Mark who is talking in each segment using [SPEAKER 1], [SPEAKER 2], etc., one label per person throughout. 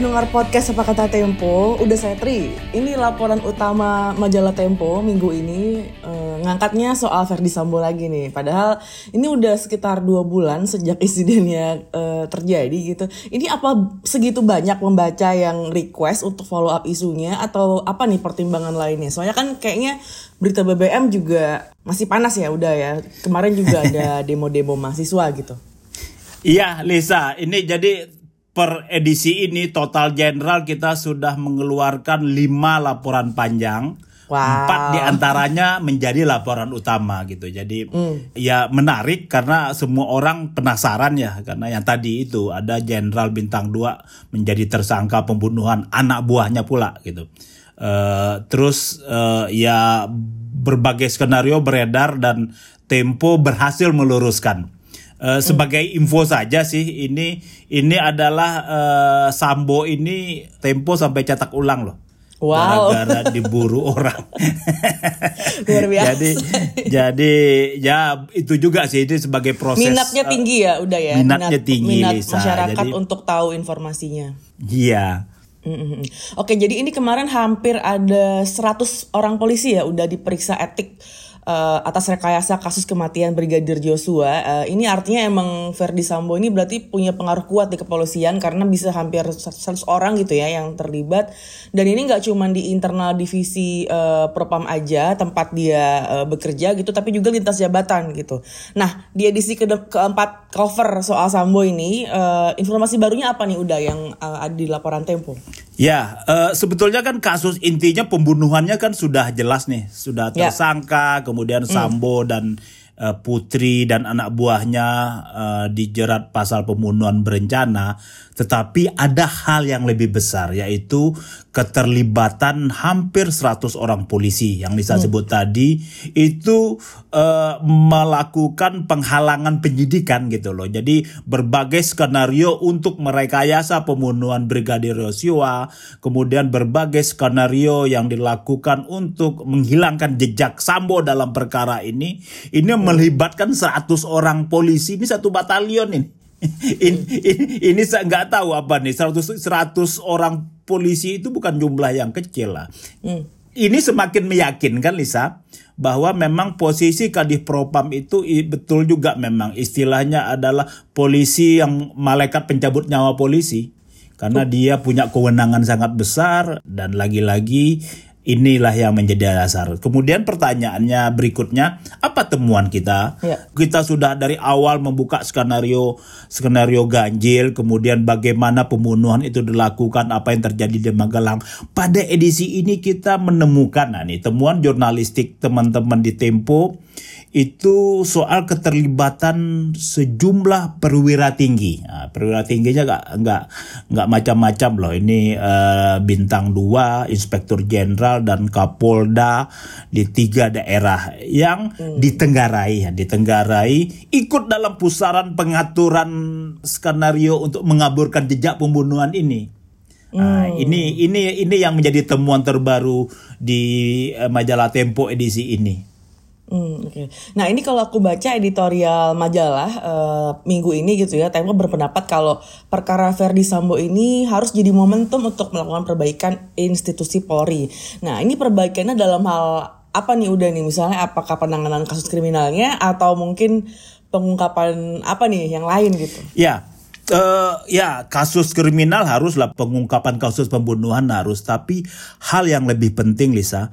[SPEAKER 1] Pendengar podcast Apa Kata Tempo, udah saya Tri. Ini laporan utama majalah Tempo minggu ini eh, ngangkatnya soal Verdi Sambo lagi nih. Padahal ini udah sekitar dua bulan sejak insidennya eh, terjadi gitu. Ini apa segitu banyak membaca yang request untuk follow up isunya atau apa nih pertimbangan lainnya? Soalnya kan kayaknya berita BBM juga masih panas ya udah ya. Kemarin juga ada demo-demo mahasiswa gitu.
[SPEAKER 2] Iya, Lisa. Ini jadi per edisi ini total general kita sudah mengeluarkan lima laporan panjang.
[SPEAKER 1] Wow.
[SPEAKER 2] Empat di antaranya menjadi laporan utama gitu. Jadi ya menarik karena semua orang penasaran ya karena yang tadi itu ada Jenderal bintang 2 menjadi tersangka pembunuhan anak buahnya pula gitu. Eh, terus eh, ya berbagai skenario beredar dan Tempo berhasil meluruskan. Eh, sebagai info saja sih ini ini adalah eh, Sambo ini Tempo sampai cetak ulang loh.
[SPEAKER 1] Wow.
[SPEAKER 2] Gara-gara diburu orang.
[SPEAKER 1] Luar biasa.
[SPEAKER 2] jadi jadi ya itu juga sih itu sebagai proses
[SPEAKER 1] Minatnya
[SPEAKER 2] eh,
[SPEAKER 1] tinggi ya udah ya.
[SPEAKER 2] minatnya tinggi,
[SPEAKER 1] minat
[SPEAKER 2] Lisa.
[SPEAKER 1] masyarakat
[SPEAKER 2] Jadi-
[SPEAKER 1] untuk tahu informasinya.
[SPEAKER 2] Iya.
[SPEAKER 1] Mm-mm. Oke, jadi ini kemarin hampir ada 100 orang polisi ya udah diperiksa etik eh, atas rekayasa kasus kematian Brigadir Joshua. Eh, ini artinya emang Verdi Sambo ini berarti punya pengaruh kuat di kepolisian karena bisa hampir 100 orang gitu ya yang terlibat. Dan ini nggak cuma di internal divisi eh, Propam aja tempat dia eh, bekerja gitu, tapi juga lintas jabatan gitu. Nah, di edisi ke- keempat cover soal Sambo ini, eh, informasi barunya apa nih udah yang eh, ada di laporan Tempo?
[SPEAKER 2] Ya, eh, sebetulnya kan kasus intinya pembunuhannya kan sudah jelas nih, sudah
[SPEAKER 1] Ya.
[SPEAKER 2] Kemudian Sambo dan eh, Putri dan anak buahnya eh, dijerat pasal pembunuhan berencana, tetapi ada hal yang lebih besar yaitu keterlibatan hampir 100 orang polisi yang Lisa sebut tadi itu eh, melakukan penghalangan penyidikan gitu loh. Jadi berbagai skenario untuk merekayasa pembunuhan Brigadir Yosua, kemudian berbagai skenario yang dilakukan untuk menghilangkan jejak Sambo dalam perkara ini, ini melibatkan 100 orang polisi, ini satu batalion ini. ini, ini, ini saya nggak tahu apa nih 100 100 orang polisi itu bukan jumlah yang kecil lah. Ini semakin meyakinkan Lisa bahwa memang posisi Kadif Propam itu betul juga memang. Istilahnya adalah polisi yang malaikat pencabut nyawa polisi. Karena dia punya kewenangan sangat besar dan lagi-lagi inilah yang menjadi dasar. Kemudian pertanyaannya berikutnya, apa temuan kita?
[SPEAKER 1] Ya.
[SPEAKER 2] Kita sudah dari awal membuka skenario skenario ganjil, kemudian bagaimana pembunuhan itu dilakukan, apa yang terjadi di Magelang. Pada edisi ini kita menemukan nah nih temuan jurnalistik teman-teman di Tempo itu soal keterlibatan sejumlah perwira tinggi. Nah, perwira tingginya nggak nggak nggak macam-macam loh. Ini eh, bintang 2, inspektur jenderal dan kapolda di tiga daerah yang ditenggarai, ya, ditenggarai ikut dalam pusaran pengaturan skenario untuk mengaburkan jejak pembunuhan ini. Nah, ini ini ini yang menjadi temuan terbaru di eh, majalah Tempo edisi ini.
[SPEAKER 1] Hmm, oke. Nah ini kalau aku baca editorial majalah eh, minggu ini gitu ya, Tempo berpendapat kalau perkara Verdi Sambo ini harus jadi momentum untuk melakukan perbaikan institusi Polri. Nah ini perbaikannya dalam hal apa nih udah nih misalnya apakah penanganan kasus kriminalnya atau mungkin pengungkapan apa nih yang lain gitu?
[SPEAKER 2] Ya, eh, ya kasus kriminal haruslah pengungkapan kasus pembunuhan harus, tapi hal yang lebih penting, Lisa,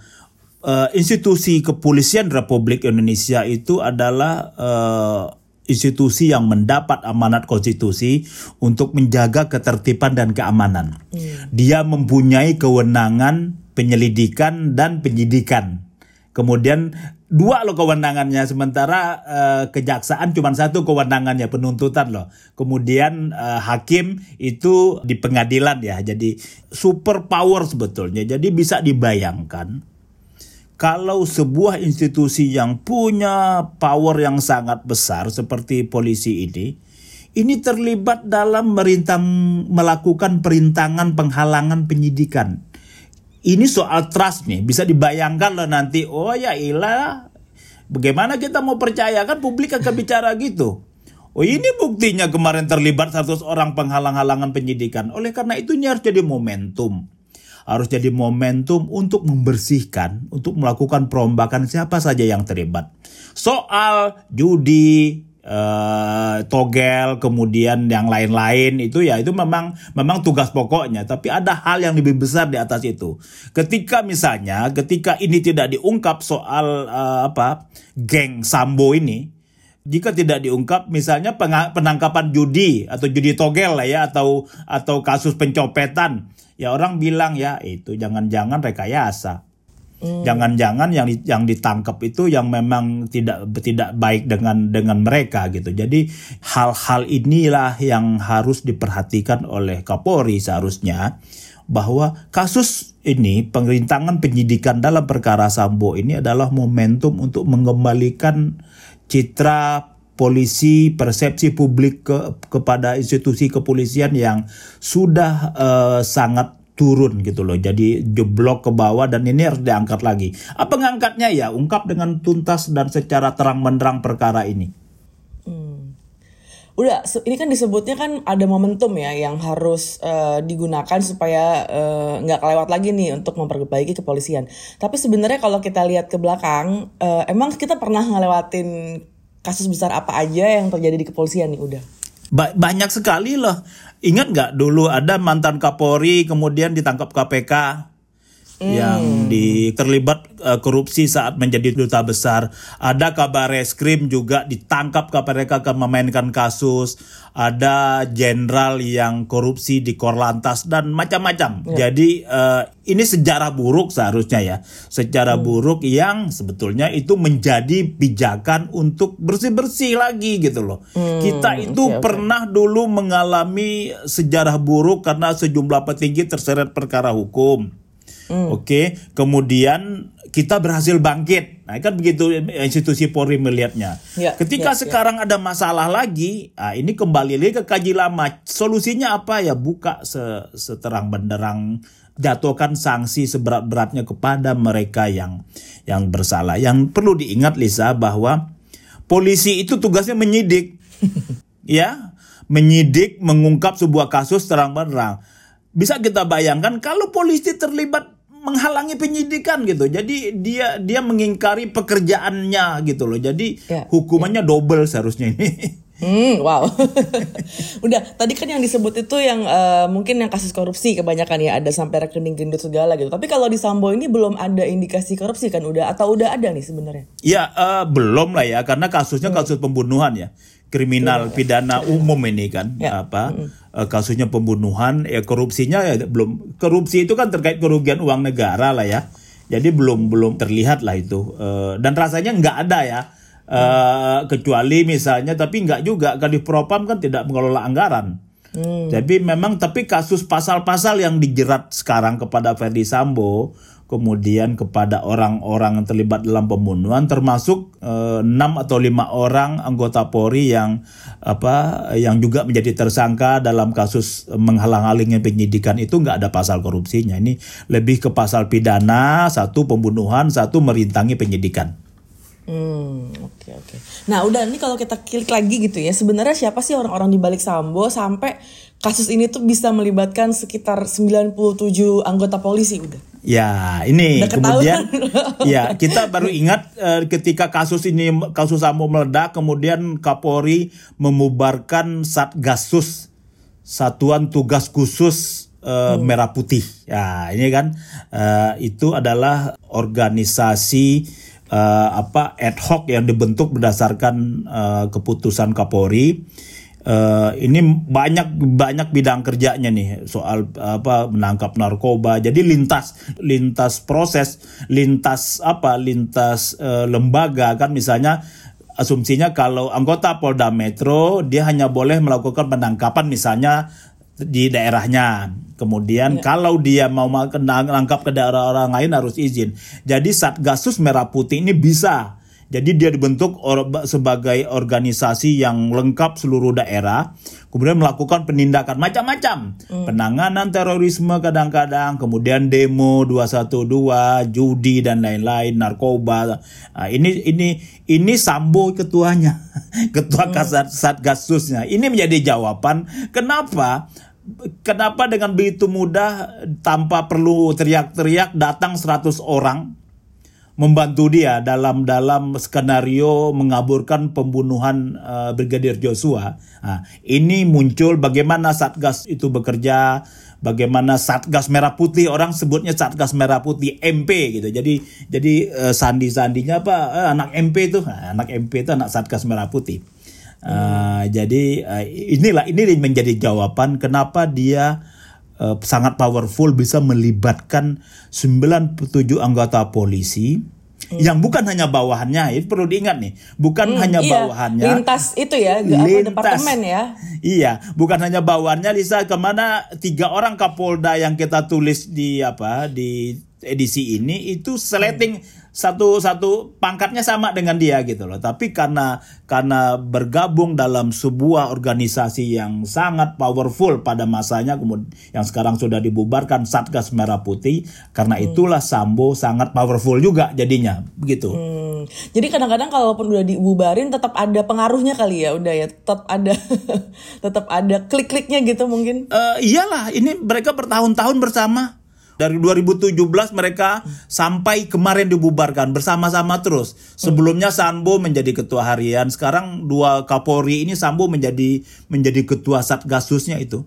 [SPEAKER 2] eh, institusi kepolisian Republik Indonesia itu adalah eh, institusi yang mendapat amanat konstitusi untuk menjaga ketertiban dan keamanan. Dia mempunyai kewenangan penyelidikan dan penyidikan. Kemudian dua loh kewenangannya sementara eh, kejaksaan cuma satu kewenangannya penuntutan loh. Kemudian eh, hakim itu di pengadilan ya. Jadi super power sebetulnya. Jadi bisa dibayangkan kalau sebuah institusi yang punya power yang sangat besar seperti polisi ini ini terlibat dalam merintang melakukan perintangan penghalangan penyidikan. Ini soal trust nih, bisa dibayangkan loh nanti, oh ya ilah, bagaimana kita mau percaya kan publik akan bicara gitu. Oh ini buktinya kemarin terlibat 100 orang penghalang-halangan penyidikan. Oleh karena itu ini harus jadi momentum. Harus jadi momentum untuk membersihkan, untuk melakukan perombakan siapa saja yang terlibat. Soal judi, uh, togel, kemudian yang lain-lain itu ya itu memang memang tugas pokoknya. Tapi ada hal yang lebih besar di atas itu. Ketika misalnya, ketika ini tidak diungkap soal uh, apa geng Sambo ini, jika tidak diungkap misalnya penangkapan judi atau judi togel lah ya atau atau kasus pencopetan ya orang bilang ya itu jangan-jangan rekayasa hmm. jangan-jangan yang yang ditangkap itu yang memang tidak tidak baik dengan dengan mereka gitu jadi hal-hal inilah yang harus diperhatikan oleh Kapolri seharusnya bahwa kasus ini pengerintangan penyidikan dalam perkara Sambo ini adalah momentum untuk mengembalikan citra polisi persepsi publik ke, kepada institusi kepolisian yang sudah uh, sangat turun gitu loh. Jadi jeblok ke bawah dan ini harus diangkat lagi. Apa ngangkatnya ya? Ungkap dengan tuntas dan secara terang menerang perkara ini.
[SPEAKER 1] Udah, ini kan disebutnya kan ada momentum ya yang harus uh, digunakan supaya uh, nggak kelewat lagi nih untuk memperbaiki kepolisian. Tapi sebenarnya kalau kita lihat ke belakang, uh, emang kita pernah ngelewatin kasus besar apa aja yang terjadi di kepolisian nih udah?
[SPEAKER 2] Ba banyak sekali loh. Ingat nggak dulu ada mantan Kapolri kemudian ditangkap KPK hmm. yang di terlibat uh, korupsi saat menjadi duta besar. Ada kabar reskrim juga ditangkap KPK akan memainkan kasus. Ada jenderal yang korupsi di Korlantas dan macam-macam. Ya. Jadi uh, ini sejarah buruk seharusnya ya. Sejarah hmm. buruk yang sebetulnya itu menjadi pijakan untuk bersih-bersih lagi gitu loh. Hmm. Kita itu okay, okay. pernah dulu mengalami sejarah buruk karena sejumlah petinggi terseret perkara hukum Hmm. Oke, okay? kemudian kita berhasil bangkit. Nah, kan begitu institusi Polri melihatnya. Ya, Ketika ya, ya. sekarang ya. ada masalah lagi, nah ini kembali lagi ke kaji lama. Solusinya apa ya? Buka seterang benderang jatuhkan sanksi seberat-beratnya kepada mereka yang yang bersalah. Yang perlu diingat Lisa bahwa polisi itu tugasnya menyidik. ya, menyidik, mengungkap sebuah kasus terang benderang bisa kita bayangkan kalau polisi terlibat menghalangi penyidikan gitu. Jadi dia dia mengingkari pekerjaannya gitu loh. Jadi ya, hukumannya ya. double seharusnya ini.
[SPEAKER 1] Hmm, wow. Udah, tadi kan yang disebut itu yang uh, mungkin yang kasus korupsi kebanyakan ya ada sampai rekening gendut segala gitu. Tapi kalau di Sambo ini belum ada indikasi korupsi kan udah atau udah ada nih sebenarnya?
[SPEAKER 2] Ya, uh, belum lah ya karena kasusnya hmm. kasus pembunuhan ya kriminal pidana umum ini kan ya. apa mm. kasusnya pembunuhan ya korupsinya ya belum korupsi itu kan terkait kerugian uang negara lah ya jadi belum belum terlihat lah itu uh, dan rasanya nggak ada ya uh, kecuali misalnya tapi nggak juga kadif propam kan tidak mengelola anggaran hmm. jadi memang tapi kasus pasal-pasal yang dijerat sekarang kepada Ferdi Sambo kemudian kepada orang-orang yang terlibat dalam pembunuhan termasuk eh, enam atau lima orang anggota Polri yang apa yang juga menjadi tersangka dalam kasus menghalang-halangi penyidikan itu nggak ada pasal korupsinya ini lebih ke pasal pidana satu pembunuhan satu merintangi penyidikan.
[SPEAKER 1] Hmm, oke okay, oke. Okay. Nah, udah ini kalau kita klik lagi gitu ya, sebenarnya siapa sih orang-orang di balik Sambo sampai kasus ini tuh bisa melibatkan sekitar 97 anggota polisi udah.
[SPEAKER 2] Ya, ini kemudian ya kita baru ingat uh, ketika kasus ini kasus Sambo meledak kemudian Kapolri memubarkan Satgasus Satuan Tugas Khusus uh, hmm. Merah Putih. Ya, ini kan uh, itu adalah organisasi uh, apa ad hoc yang dibentuk berdasarkan uh, keputusan Kapolri. Uh, ini banyak banyak bidang kerjanya nih soal apa menangkap narkoba. Jadi lintas lintas proses, lintas apa lintas uh, lembaga kan misalnya asumsinya kalau anggota Polda Metro dia hanya boleh melakukan penangkapan misalnya di daerahnya. Kemudian ya. kalau dia mau nangkap ke daerah orang lain harus izin. Jadi Satgasus Merah Putih ini bisa Jadi dia dibentuk or, sebagai organisasi yang lengkap seluruh daerah, kemudian melakukan penindakan macam-macam, hmm. penanganan terorisme kadang-kadang, kemudian demo 212, judi dan lain-lain, narkoba. Nah, ini ini ini Sambo ketuanya, ketua hmm. kasat satgasusnya. Ini menjadi jawaban kenapa kenapa dengan begitu mudah tanpa perlu teriak-teriak datang 100 orang membantu dia dalam dalam skenario mengaburkan pembunuhan uh, Brigadir Joshua. Nah, ini muncul bagaimana Satgas itu bekerja, bagaimana Satgas Merah Putih orang sebutnya Satgas Merah Putih MP gitu. Jadi jadi uh, sandi-sandinya apa uh, anak MP itu, nah, anak MP itu anak Satgas Merah Putih. Uh, jadi uh, inilah ini menjadi jawaban kenapa dia uh, sangat powerful bisa melibatkan 97 anggota polisi. Hmm. yang bukan hanya bawahannya itu perlu diingat nih. Bukan hmm, hanya iya. bawahannya.
[SPEAKER 1] Lintas itu ya lintas, departemen ya.
[SPEAKER 2] Iya bukan hanya bawahannya Lisa ke mana tiga orang Kapolda yang kita tulis di apa di edisi ini itu seleting hmm satu satu pangkatnya sama dengan dia gitu loh. Tapi karena karena bergabung dalam sebuah organisasi yang sangat powerful pada masanya kemudian yang sekarang sudah dibubarkan Satgas Merah Putih, karena hmm. itulah Sambo sangat powerful juga jadinya begitu. Hmm.
[SPEAKER 1] Jadi kadang-kadang kalaupun udah dibubarin tetap ada pengaruhnya kali ya, udah ya tetap ada tetap ada klik-kliknya gitu mungkin.
[SPEAKER 2] Uh, iyalah, ini mereka bertahun-tahun bersama dari 2017 mereka sampai kemarin dibubarkan bersama-sama terus. Sebelumnya Sambo menjadi ketua harian, sekarang dua Kapolri ini Sambo menjadi menjadi ketua Satgasusnya itu.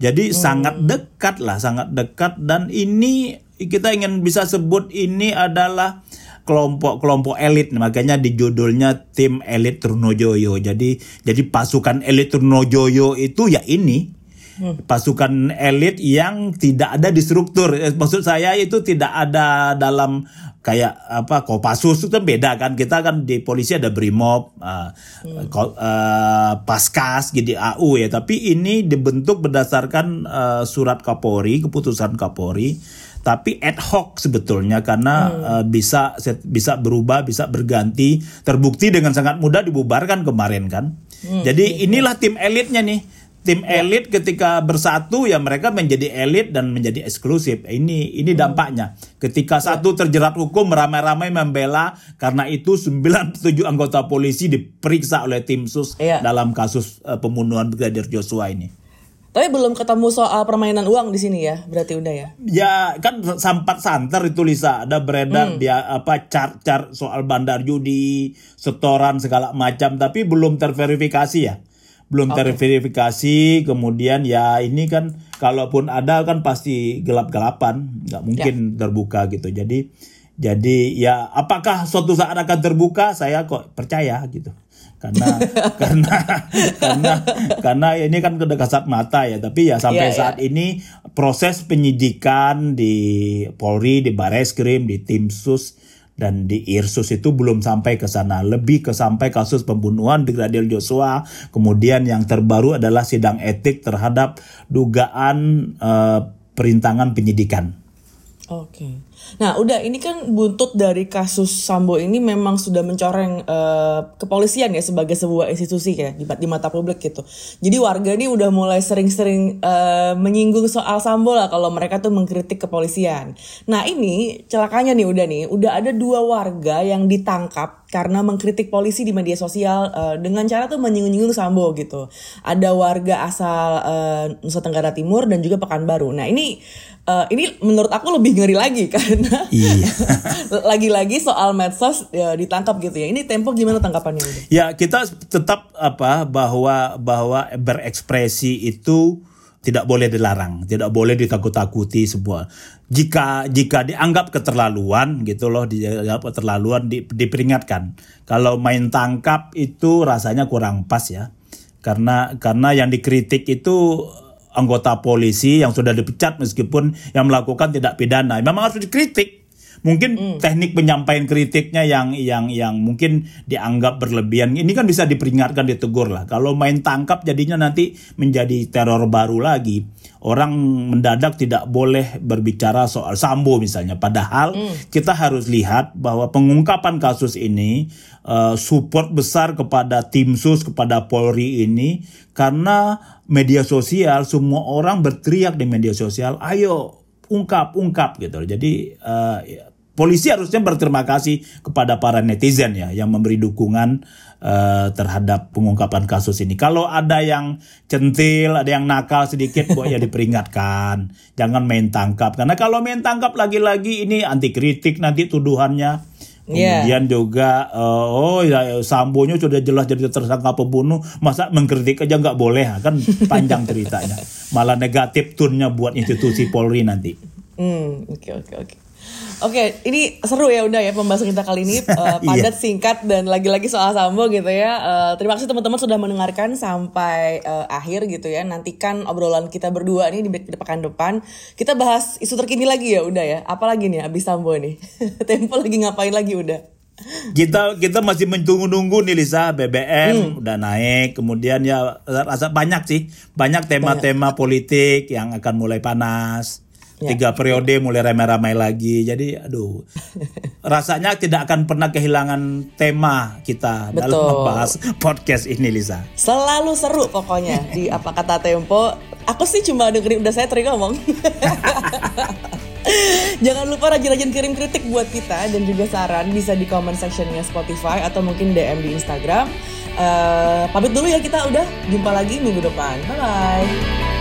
[SPEAKER 2] Jadi hmm. sangat dekat lah, sangat dekat dan ini kita ingin bisa sebut ini adalah kelompok-kelompok elit makanya di judulnya tim elit Trunojoyo. Jadi jadi pasukan elit Trunojoyo itu ya ini Hmm. pasukan elit yang tidak ada di struktur. Eh, maksud saya itu tidak ada dalam kayak apa Kopassus itu kan beda kan. Kita kan di polisi ada Brimob, uh, hmm. uh, Paskas, gitu AU ya. Tapi ini dibentuk berdasarkan uh, surat Kapolri, keputusan Kapolri tapi ad hoc sebetulnya karena hmm. uh, bisa bisa berubah, bisa berganti, terbukti dengan sangat mudah dibubarkan kemarin kan. Hmm. Jadi inilah tim elitnya nih tim elit ketika bersatu ya mereka menjadi elit dan menjadi eksklusif. Ini ini hmm. dampaknya. Ketika ya. satu terjerat hukum ramai-ramai membela karena itu 97 anggota polisi diperiksa oleh tim sus ya. dalam kasus uh, pembunuhan Brigadir Joshua ini.
[SPEAKER 1] Tapi belum ketemu soal permainan uang di sini ya, berarti udah ya?
[SPEAKER 2] Ya kan sampat santer itu Lisa, ada beredar hmm. dia apa chart-chart soal bandar judi, setoran segala macam, tapi belum terverifikasi ya belum okay. terverifikasi kemudian ya ini kan kalaupun ada kan pasti gelap-gelapan nggak mungkin yeah. terbuka gitu jadi jadi ya apakah suatu saat akan terbuka saya kok percaya gitu karena karena karena karena ini kan kedekatan mata ya tapi ya sampai yeah, saat yeah. ini proses penyidikan di Polri di Bareskrim di Tim Sus dan di Irsus itu belum sampai ke sana lebih ke sampai kasus pembunuhan Brigadir Joshua kemudian yang terbaru adalah sidang etik terhadap dugaan uh, perintangan penyidikan.
[SPEAKER 1] Oke. Okay. Nah, udah ini kan buntut dari kasus Sambo ini memang sudah mencoreng uh, kepolisian ya sebagai sebuah institusi ya di, di mata publik gitu. Jadi warga ini udah mulai sering-sering uh, menyinggung soal Sambo lah kalau mereka tuh mengkritik kepolisian. Nah, ini celakanya nih udah nih, udah ada dua warga yang ditangkap karena mengkritik polisi di media sosial uh, dengan cara tuh menyinggung-nyinggung Sambo gitu. Ada warga asal uh, Nusa Tenggara Timur dan juga Pekanbaru. Nah, ini uh, ini menurut aku lebih ngeri lagi karena iya. lagi-lagi soal medsos ya, ditangkap gitu ya. Ini tempo gimana tangkapannya?
[SPEAKER 2] Ya kita tetap apa bahwa bahwa berekspresi itu tidak boleh dilarang, tidak boleh ditakut-takuti sebuah. Jika jika dianggap keterlaluan gitu loh, dianggap keterlaluan di, diperingatkan. Kalau main tangkap itu rasanya kurang pas ya. Karena karena yang dikritik itu anggota polisi yang sudah dipecat meskipun yang melakukan tidak pidana. Memang harus dikritik. Mungkin
[SPEAKER 1] Hmm.
[SPEAKER 2] teknik penyampaian kritiknya yang yang yang mungkin dianggap berlebihan. Ini kan bisa diperingatkan, ditegur lah. Kalau main tangkap jadinya nanti menjadi teror baru lagi. Orang mendadak tidak boleh berbicara soal Sambo misalnya. Padahal
[SPEAKER 1] Hmm.
[SPEAKER 2] kita harus lihat bahwa pengungkapan kasus ini eh, support besar kepada tim sus kepada Polri ini karena media sosial semua orang berteriak di media sosial, ayo ungkap ungkap gitu. Jadi eh, polisi harusnya berterima kasih kepada para netizen ya yang memberi dukungan eh, terhadap pengungkapan kasus ini. Kalau ada yang centil, ada yang nakal sedikit, buat ya diperingatkan, jangan main tangkap. Karena kalau main tangkap lagi-lagi ini anti kritik nanti tuduhannya.
[SPEAKER 1] Iya.
[SPEAKER 2] Kemudian juga eh, oh ya Sambonya sudah jelas jadi tersangka pembunuh, masa mengkritik aja nggak boleh kan panjang ceritanya. Malah negatif turnya buat institusi Polri nanti.
[SPEAKER 1] Hmm, oke oke oke. Oke, ini seru ya udah ya pembahasan kita kali ini eh, padat, singkat dan lagi-lagi soal Sambo gitu ya. Eh, terima kasih teman-teman sudah mendengarkan sampai eh, akhir gitu ya. Nantikan obrolan kita berdua nih di, pekan depan. Kita bahas isu terkini lagi ya udah ya. Apalagi nih abis Sambo nih. Tempo lagi ngapain lagi udah?
[SPEAKER 2] Kita kita masih menunggu-nunggu nih Lisa BBM udah naik, kemudian ya rasa banyak sih, banyak tema-tema politik yang akan mulai panas.
[SPEAKER 1] Ya.
[SPEAKER 2] Tiga periode mulai ramai-ramai lagi. Jadi aduh. rasanya tidak akan pernah kehilangan tema kita dalam
[SPEAKER 1] Betul.
[SPEAKER 2] membahas podcast ini Lisa.
[SPEAKER 1] Selalu seru pokoknya di apa kata Tempo. Aku sih cuma dengerin udah saya teri ngomong. Jangan lupa rajin-rajin kirim kritik buat kita dan juga saran bisa di comment sectionnya Spotify atau mungkin DM di Instagram. Eh, pamit dulu ya kita udah jumpa lagi minggu depan. Bye bye.